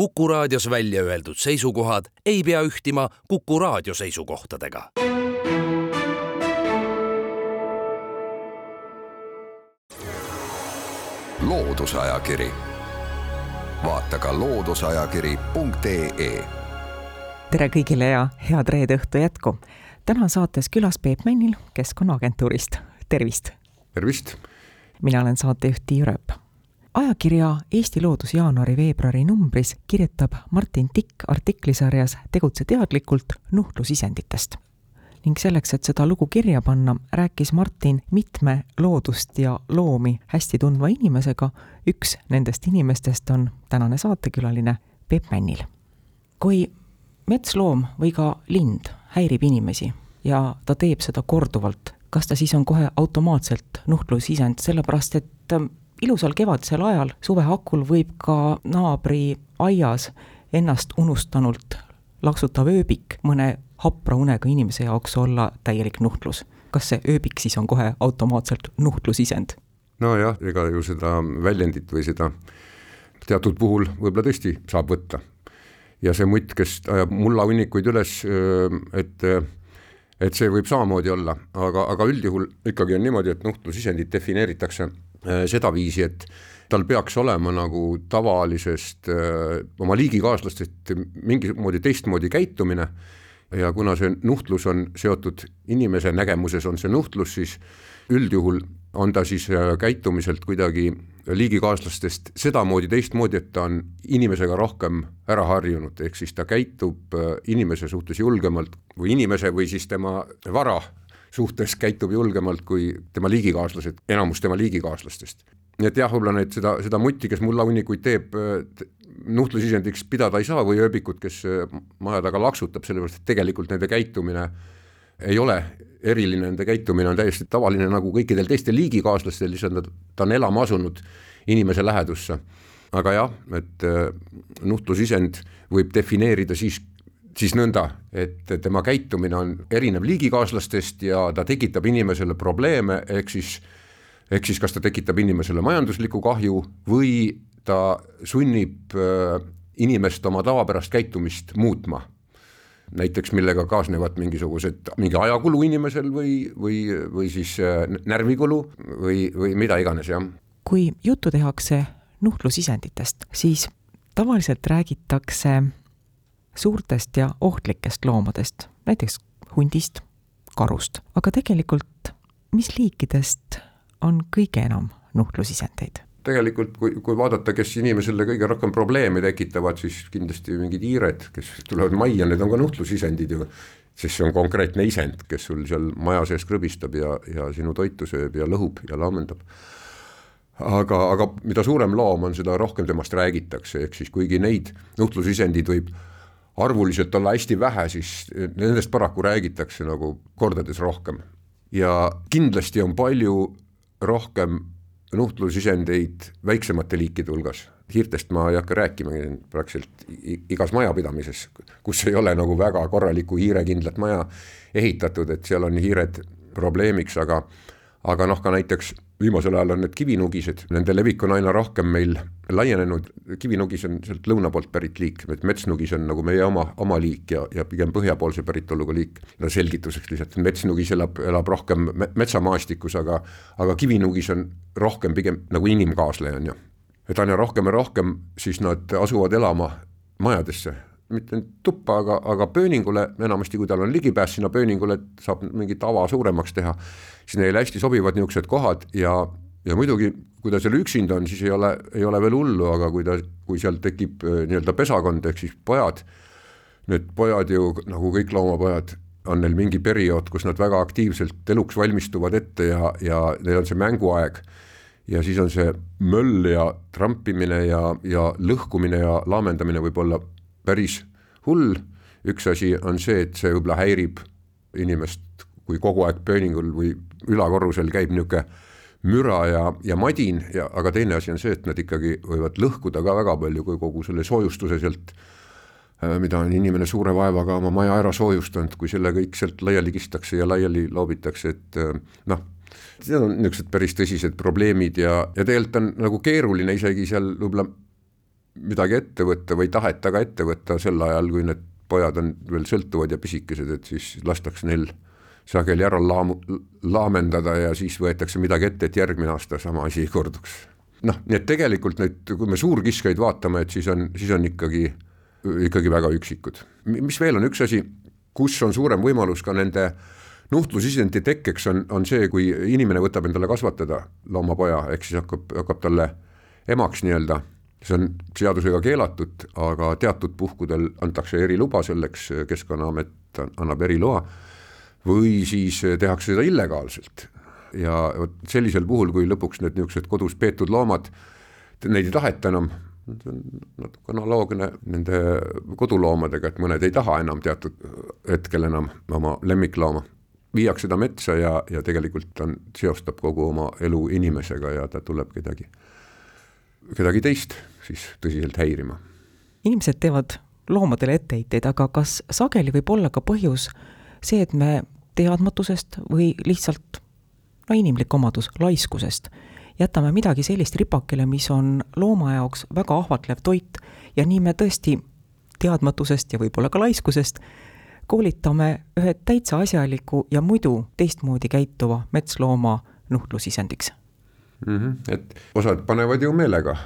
Kuku raadios välja öeldud seisukohad ei pea ühtima Kuku raadio seisukohtadega. loodusajakiri, vaata ka looduseajakiri.ee. tere kõigile ja head reede õhtu jätku. täna saates külas Peep Männil Keskkonnaagentuurist, tervist! tervist! mina olen saatejuht Tiia Rööp ajakirja Eesti Loodus jaanuari-veebruari numbris kirjutab Martin Tikk artiklisarjas Tegutse teadlikult nuhtlusisenditest. ning selleks, et seda lugu kirja panna, rääkis Martin mitme loodust ja loomi hästi tundva inimesega, üks nendest inimestest on tänane saatekülaline Peep Männil. kui metsloom või ka lind häirib inimesi ja ta teeb seda korduvalt, kas ta siis on kohe automaatselt nuhtlusisend, sellepärast et ilusal kevadisel ajal suve hakul võib ka naabri aias ennast unustanult laksutav ööbik mõne hapra unega inimese jaoks olla täielik nuhtlus. kas see ööbik siis on kohe automaatselt nuhtlusisend? nojah, ega ju seda väljendit või seda teatud puhul võib-olla tõesti saab võtta. ja see mutt, kes ajab mullahunnikuid üles, et et see võib samamoodi olla, aga, aga üldjuhul ikkagi on niimoodi, et nuhtlusisendit defineeritakse sedaviisi, et tal peaks olema nagu tavalisest äh, oma liigikaaslastest mingimoodi teistmoodi käitumine. Ja kuna see nuhtlus on seotud inimese nägemuses, on see nuhtlus, siis üldjuhul on ta siis äh, käitumiselt kuidagi liigikaaslastest sedamoodi teistmoodi, et ta on inimesega rohkem ära harjunud, ehk siis ta käitub inimese suhtes julgemalt või inimese või siis tema vara suhtes käitub julgemalt kui tema liigikaaslased, enamus tema liigikaaslastest. nii et jah, võib-olla neid seda, seda mutti, kes mullahunnikuid teeb, nuhtlusisendiks pidada ei saa või ööbikut, kes maja taga laksutab, sellepärast et tegelikult nende käitumine ei ole eriline, nende käitumine on täiesti tavaline nagu kõikidel teistel liigikaaslastel, lihtsalt ta on elama asunud inimese lähedusse. aga jah, et nuhtlusisend võib defineerida siis siis nõnda, et tema käitumine on erinev liigikaaslastest ja ta tekitab inimesele probleeme, ehk siis ehk siis kas ta tekitab inimesele majanduslikku kahju või ta sunnib äh, inimest oma tavapärast käitumist muutma. näiteks millega kaasnevad mingisugused, mingi ajakulu inimesel või, või, või siis äh, närvikulu või, või mida iganes, jah. kui juttu tehakse nuhtlusisenditest, siis tavaliselt räägitakse suurtest ja ohtlikest loomadest, näiteks hundist, karust, aga tegelikult mis liikidest on kõige enam nuhtlusisendeid? tegelikult kui, kui vaadata, kes inimesele kõige rohkem probleeme tekitavad, siis kindlasti mingid hiired, kes tulevad majja, need on ka nuhtlusisendid ju, sest see on konkreetne isend, kes sul seal maja sees krõbistab ja, ja sinu toitu sööb ja lõhub ja laamendab. Aga, aga mida suurem loom on, seda rohkem temast räägitakse, ehk siis kuigi neid nuhtlusisendid võib arvuliselt olla hästi vähe, siis nendest paraku räägitakse nagu kordades rohkem. ja kindlasti on palju rohkem nuhtlusisendeid väiksemate liikide hulgas, hiirtest ma ei hakka rääkima, praktiliselt igas majapidamises, kus ei ole nagu väga korralikku hiirekindlat maja ehitatud, et seal on hiired probleemiks, aga aga noh, ka näiteks viimasel ajal on need kivinugised, nende levik on aina rohkem meil laienenud, kivinugis on sealt lõuna poolt pärit liik, et metsnugis on nagu meie oma, oma liik ja, ja pigem põhjapoolse päritoluga liik. no selgituseks lihtsalt, metsnugis elab, elab rohkem metsamaastikus, aga aga kivinugis on rohkem pigem nagu inimkaasleja, on ju. et aina rohkem ja rohkem siis nad asuvad elama majadesse mitte nüüd tuppa, aga, aga pööningule, enamasti kui tal on ligipääs sinna pööningule, et saab mingit ava suuremaks teha, siis neile hästi sobivad niisugused kohad ja, ja muidugi, kui ta seal üksinda on, siis ei ole, ei ole veel hullu, aga kui ta, kui seal tekib äh, nii-öelda pesakond, ehk siis pojad, need pojad ju nagu kõik loomapojad, on neil mingi periood, kus nad väga aktiivselt eluks valmistuvad ette ja, ja neil on see mänguaeg. Ja siis on see möll ja trampimine ja, ja lõhkumine ja laamendamine võib olla päris hull, üks asi on see, et see võib-olla häirib inimest, kui kogu aeg pööningul või ülakorrusel käib niisugune müra ja, ja madin ja, aga teine asi on see, et nad ikkagi võivad lõhkuda ka väga palju, kui kogu selle soojustuse sealt, äh, mida on inimene suure vaevaga oma maja ära soojustanud, kui selle kõik sealt laiali kistakse ja laiali loobitakse, et äh, noh, need on niisugused päris tõsised probleemid ja, ja tegelikult on nagu keeruline isegi seal võib-olla midagi ette võtta või taheta ka ette võtta sel ajal, kui need pojad on veel sõltuvad ja pisikesed, et siis lastakse neil sageli ära laamu, laamendada ja siis võetakse midagi ette, et järgmine aasta sama asi ei korduks. noh, nii et tegelikult nüüd, kui me suurkiskjaid vaatame, et siis on, siis on ikkagi, ikkagi väga üksikud. mis veel on üks asi, kus on suurem võimalus ka nende nuhtlusisendi tekkeks on, on see, kui inimene võtab endale kasvatada loomapoja, ehk siis hakkab, hakkab talle emaks nii-öelda see on seadusega keelatud, aga teatud puhkudel antakse eriluba selleks, Keskkonnaamet annab eriloa, või siis tehakse seda illegaalselt. ja vot sellisel puhul, kui lõpuks need niisugused kodus peetud loomad, neid ei taheta enam, see on natuke analoogne nende koduloomadega, et mõned ei taha enam teatud hetkel enam oma lemmiklooma, viiakse ta metsa ja, ja tegelikult ta seostab kogu oma elu inimesega ja ta tuleb kedagi kedagi teist siis tõsiselt häirima. inimesed teevad loomadele etteheiteid, aga kas sageli võib olla ka põhjus see, et me teadmatusest või lihtsalt no inimlik omadus, laiskusest, jätame midagi sellist ripakile, mis on looma jaoks väga ahvatlev toit ja nii me tõesti teadmatusest ja võib-olla ka laiskusest koolitame ühe täitsa asjaliku ja muidu teistmoodi käituva metslooma nuhtlusisendiks mm. -hmm. et osad panevad ju meelega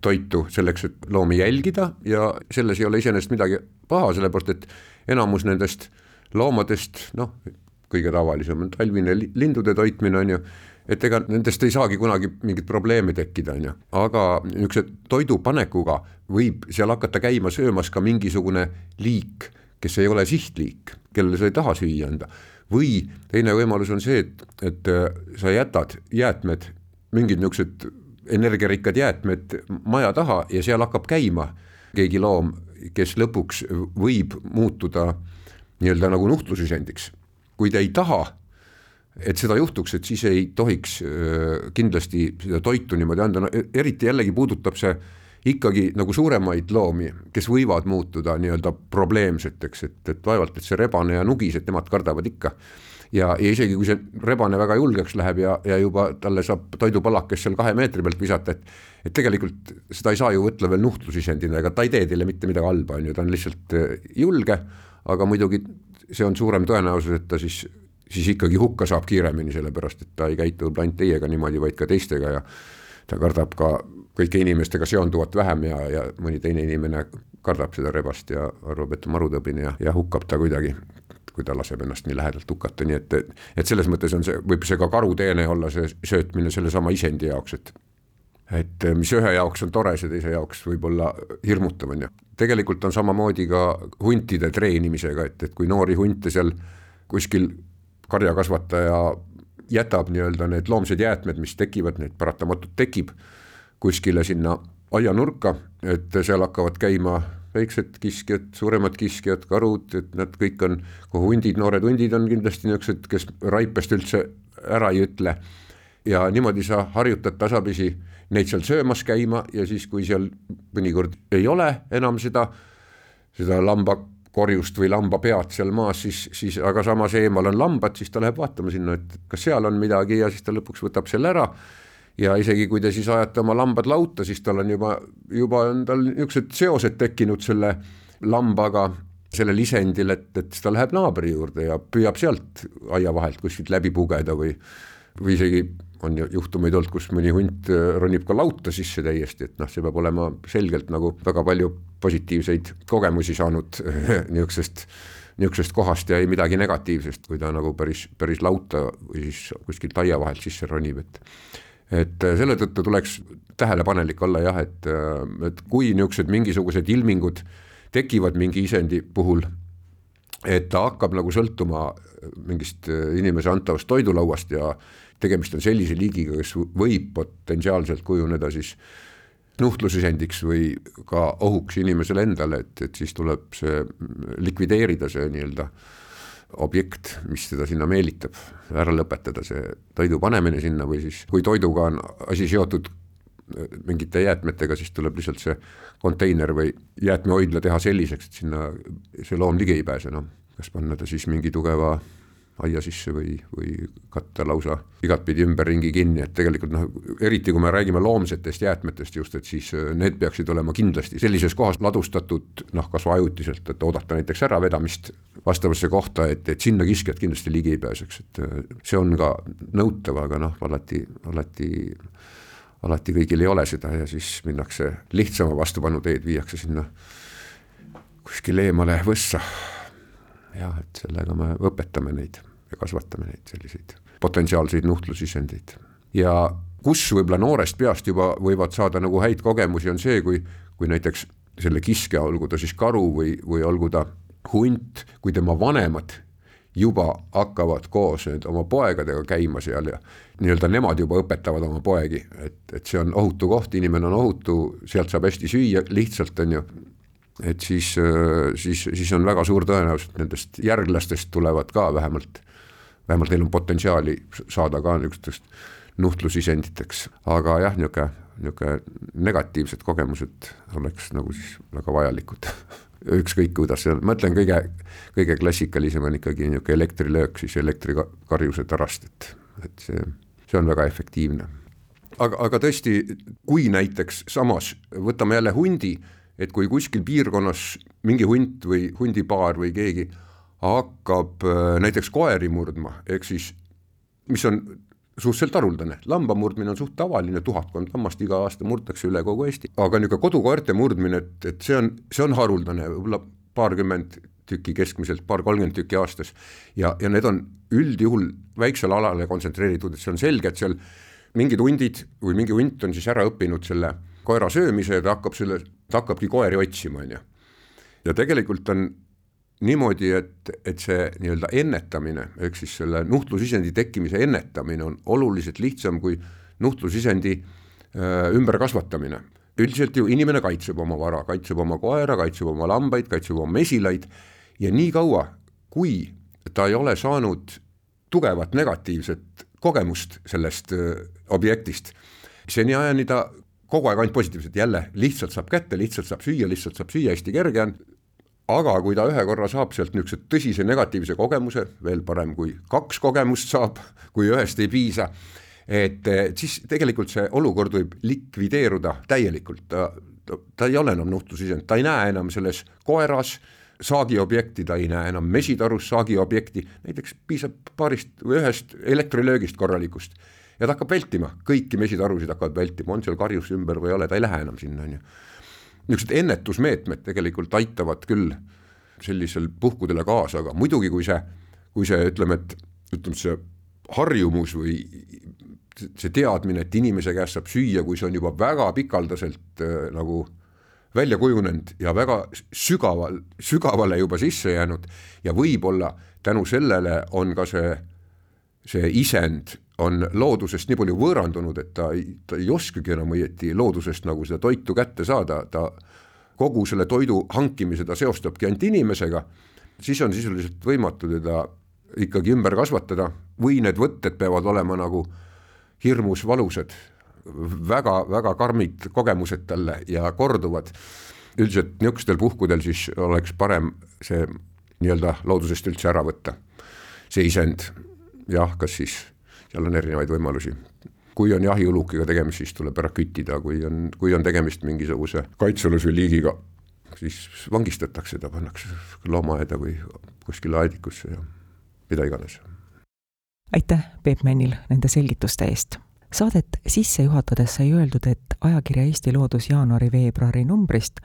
toitu selleks, et loomi jälgida ja selles ei ole iseenesest midagi paha, sellepärast et enamus nendest loomadest, noh, kõige tavalisem on talvine lindude toitmine, on ju, et ega nendest ei saagi kunagi mingit probleemi tekkida, on ju, aga niisuguse toidu panekuga võib seal hakata käima söömas ka mingisugune liik, kes ei ole sihtliik, kellele sa ei taha süüa anda. või teine võimalus on see, et, et sa jätad jäätmed mingid niisugused energiarikkad jäätmed maja taha ja seal hakkab käima keegi loom, kes lõpuks võib muutuda nii-öelda nagu nuhtlusisendiks. kui ta ei taha, et seda juhtuks, et siis ei tohiks kindlasti seda toitu niimoodi anda, no e-, eriti jällegi puudutab see ikkagi nagu suuremaid loomi, kes võivad muutuda nii-öelda probleemseteks, et, et vaevalt, et see rebane ja nugis, et nemad kardavad ikka ja, ja isegi kui see rebane väga julgeks läheb ja, ja juba talle saab toidupalakest seal kahe meetri pealt visata, et et tegelikult seda ei saa ju võtta veel nuhtlusisendina, ega ta ei tee teile mitte midagi halba, on ju, ta on lihtsalt äh, julge, aga muidugi see on suurem tõenäosus, et ta siis, siis ikkagi hukka saab kiiremini, sellepärast et ta ei käitu ainult teiega niimoodi, vaid ka teistega ja ta kardab ka kõike inimestega seonduvat vähem ja, ja mõni teine inimene kardab seda rebast ja arvab, et on marutõbine ja, ja hukkab ta kuidagi kui ta laseb ennast nii lähedalt hukata, nii et, et selles mõttes on see, võib see ka karuteene olla, see söötmine sellesama isendi jaoks, et et mis ühe jaoks on tore, see teise jaoks võib olla hirmutav, on ju. tegelikult on samamoodi ka huntide treenimisega, et, et kui noori hunte seal kuskil karjakasvataja jätab nii-öelda need loomsed jäätmed, mis tekivad, neid paratamatult tekib, kuskile sinna aianurka, et seal hakkavad käima väiksed kiskjad, suuremad kiskjad, karud, et nad kõik on, kui hundid, noored hundid on kindlasti niisugused, kes raipest üldse ära ei ütle. ja niimoodi sa harjutad tasapisi neid seal söömas käima ja siis, kui seal mõnikord ei ole enam seda, seda lambakorjust või lambapead seal maas, siis, siis aga samas eemal on lambad, siis ta läheb vaatama sinna, et kas seal on midagi ja siis ta lõpuks võtab selle ära ja isegi kui te siis ajate oma lambad lauta, siis tal on juba, juba on tal niisugused seosed tekkinud selle lambaga, sellel isendil, et, et siis ta läheb naabri juurde ja püüab sealt aia vahelt kuskilt läbi pugeda või või isegi on ju juhtumeid olnud, kus mõni hunt äh, ronib ka lauta sisse täiesti, et noh, see peab olema selgelt nagu väga palju positiivseid kogemusi saanud niisugusest, niisugusest kohast ja ei midagi negatiivsest, kui ta nagu päris, päris lauta või siis kuskilt aia vahelt sisse ronib, et et äh, selle tõttu tuleks tähelepanelik olla jah, et, äh, et kui niisugused mingisugused ilmingud tekivad mingi isendi puhul, et ta hakkab nagu sõltuma mingist äh, inimese antavast toidulauast ja tegemist on sellise liigiga, kes võib potentsiaalselt kujuneda siis nuhtlusisendiks või ka ohuks inimesele endale, et, et siis tuleb see likvideerida, see nii-öelda äh, objekt, mis teda sinna meelitab, ära lõpetada see toidu panemine sinna või siis, kui toiduga on asi seotud äh, mingite jäätmetega, siis tuleb lihtsalt see konteiner või jäätmehoidla teha selliseks, et sinna see loom ligi ei pääse, noh, kas panna ta siis mingi tugeva aia sisse või, või katta lausa igatpidi ümberringi kinni, et tegelikult noh, eriti kui me räägime loomsetest jäätmetest just, et siis äh, need peaksid olema kindlasti sellises kohas ladustatud noh, kas või ajutiselt, et oodata näiteks äravedamist vastavasse kohta, et, et sinna kiskjad kindlasti ligi ei pääseks, et äh, see on ka nõutav, aga noh, alati, alati alati kõigil ei ole seda ja siis minnakse lihtsama vastupanuteed, viiakse sinna kuskile eemale võssa. Jah, et sellega me õpetame neid ja kasvatame neid selliseid potentsiaalseid nuhtlusisendeid ja kus võib-olla noorest peast juba võivad saada nagu häid kogemusi, on see, kui, kui näiteks selle kiskja, olgu ta siis karu või, või olgu ta hunt, kui tema vanemad juba hakkavad koos nüüd oma poegadega käima seal ja nii-öelda nemad juba õpetavad oma poegi, et, et see on ohutu koht, inimene on ohutu, sealt saab hästi süüa, lihtsalt on ju, et siis, siis, siis on väga suur tõenäosus, et nendest järglastest tulevad ka vähemalt, vähemalt neil on potentsiaali saada ka niisugustest nuhtlusisenditeks, aga jah, niisugune, niisugune negatiivsed kogemused oleks nagu siis väga vajalikud. Ükskõik kuidas ma ütlen, kõige, kõige klassikalisem on ikkagi niisugune elektrilöök siis elektrikarjuse pärast, et, et see, see on väga efektiivne. aga, aga tõesti, kui näiteks samas võtame jälle hundi, et kui kuskil piirkonnas mingi hunt või hundipaar või keegi hakkab äh, näiteks koeri murdma, ehk siis mis on suhteliselt haruldane, lamba murdmine on suht tavaline, tuhatkond lammast iga aasta murtakse üle kogu Eesti, aga niisugune kodukoerte murdmine, et, et see on, see on haruldane, võib-olla paarkümmend tükki keskmiselt, paar-kolmkümmend tükki aastas. ja, ja need on üldjuhul väiksele alale kontsentreeritud, et see on selge, et seal mingid hundid või mingi hunt on siis ära õppinud selle koera söömise ja ta hakkab selle, ta hakkabki koeri otsima, on ju. ja tegelikult on niimoodi, et, et see nii-öelda ennetamine, ehk siis selle nuhtlusisendi tekkimise ennetamine on oluliselt lihtsam kui nuhtlusisendi äh, ümberkasvatamine. üldiselt ju inimene kaitseb oma vara, kaitseb oma koera, kaitseb oma lambaid, kaitseb oma mesilaid ja niikaua, kui ta ei ole saanud tugevat negatiivset kogemust sellest äh, objektist, seniajani ta kogu aeg ainult positiivselt, jälle lihtsalt saab kätte, lihtsalt saab süüa, lihtsalt saab süüa, hästi kerge on, aga kui ta ühe korra saab sealt niisuguse tõsise negatiivse kogemuse, veel parem, kui kaks kogemust saab, kui ühest ei piisa, et siis tegelikult see olukord võib likvideeruda täielikult, ta, ta, ta ei ole enam nuhtlusisend, ta ei näe enam selles koeras saagiobjekti, ta ei näe enam mesitarus saagiobjekti, näiteks piisab paarist või ühest elektrilöögist korralikust ja ta hakkab vältima, kõiki mesitarusid hakkavad vältima, on seal karjus ümber või ei ole, ta ei lähe enam sinna, on ju. Niisugused ennetusmeetmed tegelikult aitavad küll sellisel puhkudele kaasa, aga muidugi, kui see, kui see ütleme, et ütleme, see harjumus või see teadmine, et inimese käest saab süüa, kui see on juba väga pikaldaselt äh, nagu välja kujunenud ja väga sügaval, sügavale juba sisse jäänud ja võib-olla tänu sellele on ka see, see isend on loodusest nii palju võõrandunud, et ta ei, ta ei oskagi enam õieti loodusest nagu seda toitu kätte saada, ta kogu selle toidu hankimise ta seostabki ainult inimesega, siis on sisuliselt võimatu teda ikkagi ümber kasvatada või need võtted peavad olema nagu hirmus valusad väga,, väga-väga karmid kogemused talle ja korduvad. üldiselt niisugustel puhkudel siis oleks parem see nii-öelda loodusest üldse ära võtta, see isend, jah, kas siis seal on erinevaid võimalusi kui on jahiulukiga tegemist, siis tuleb ära küttida, kui on, kui on tegemist mingisuguse kaitsealuse liigiga, siis vangistatakse ta, pannakse loomaaeda või kuskile aedikusse ja mida iganes. aitäh, Peep Männil, nende selgituste eest. Saadet sisse juhatades sai öeldud, et ajakirja Eesti Loodus jaanuari-veebruari numbrist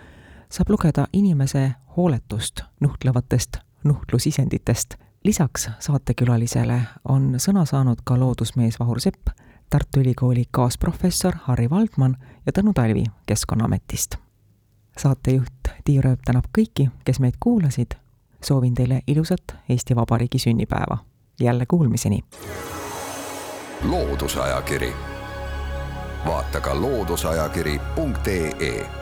saab lugeda inimese hooletust nuhtlevatest nuhtlusisenditest lisaks saatekülalisele on sõna saanud ka loodusmees Vahur Sepp, Tartu Ülikooli kaasprofessor Harri Valdman ja Tõnu Talvi Keskkonnaametist. saatejuht Tiia Rööp tänab kõiki, kes meid kuulasid. soovin teile ilusat Eesti Vabariigi sünnipäeva. jälle kuulmiseni. loodusajakiri, vaata ka looduseajakiri.ee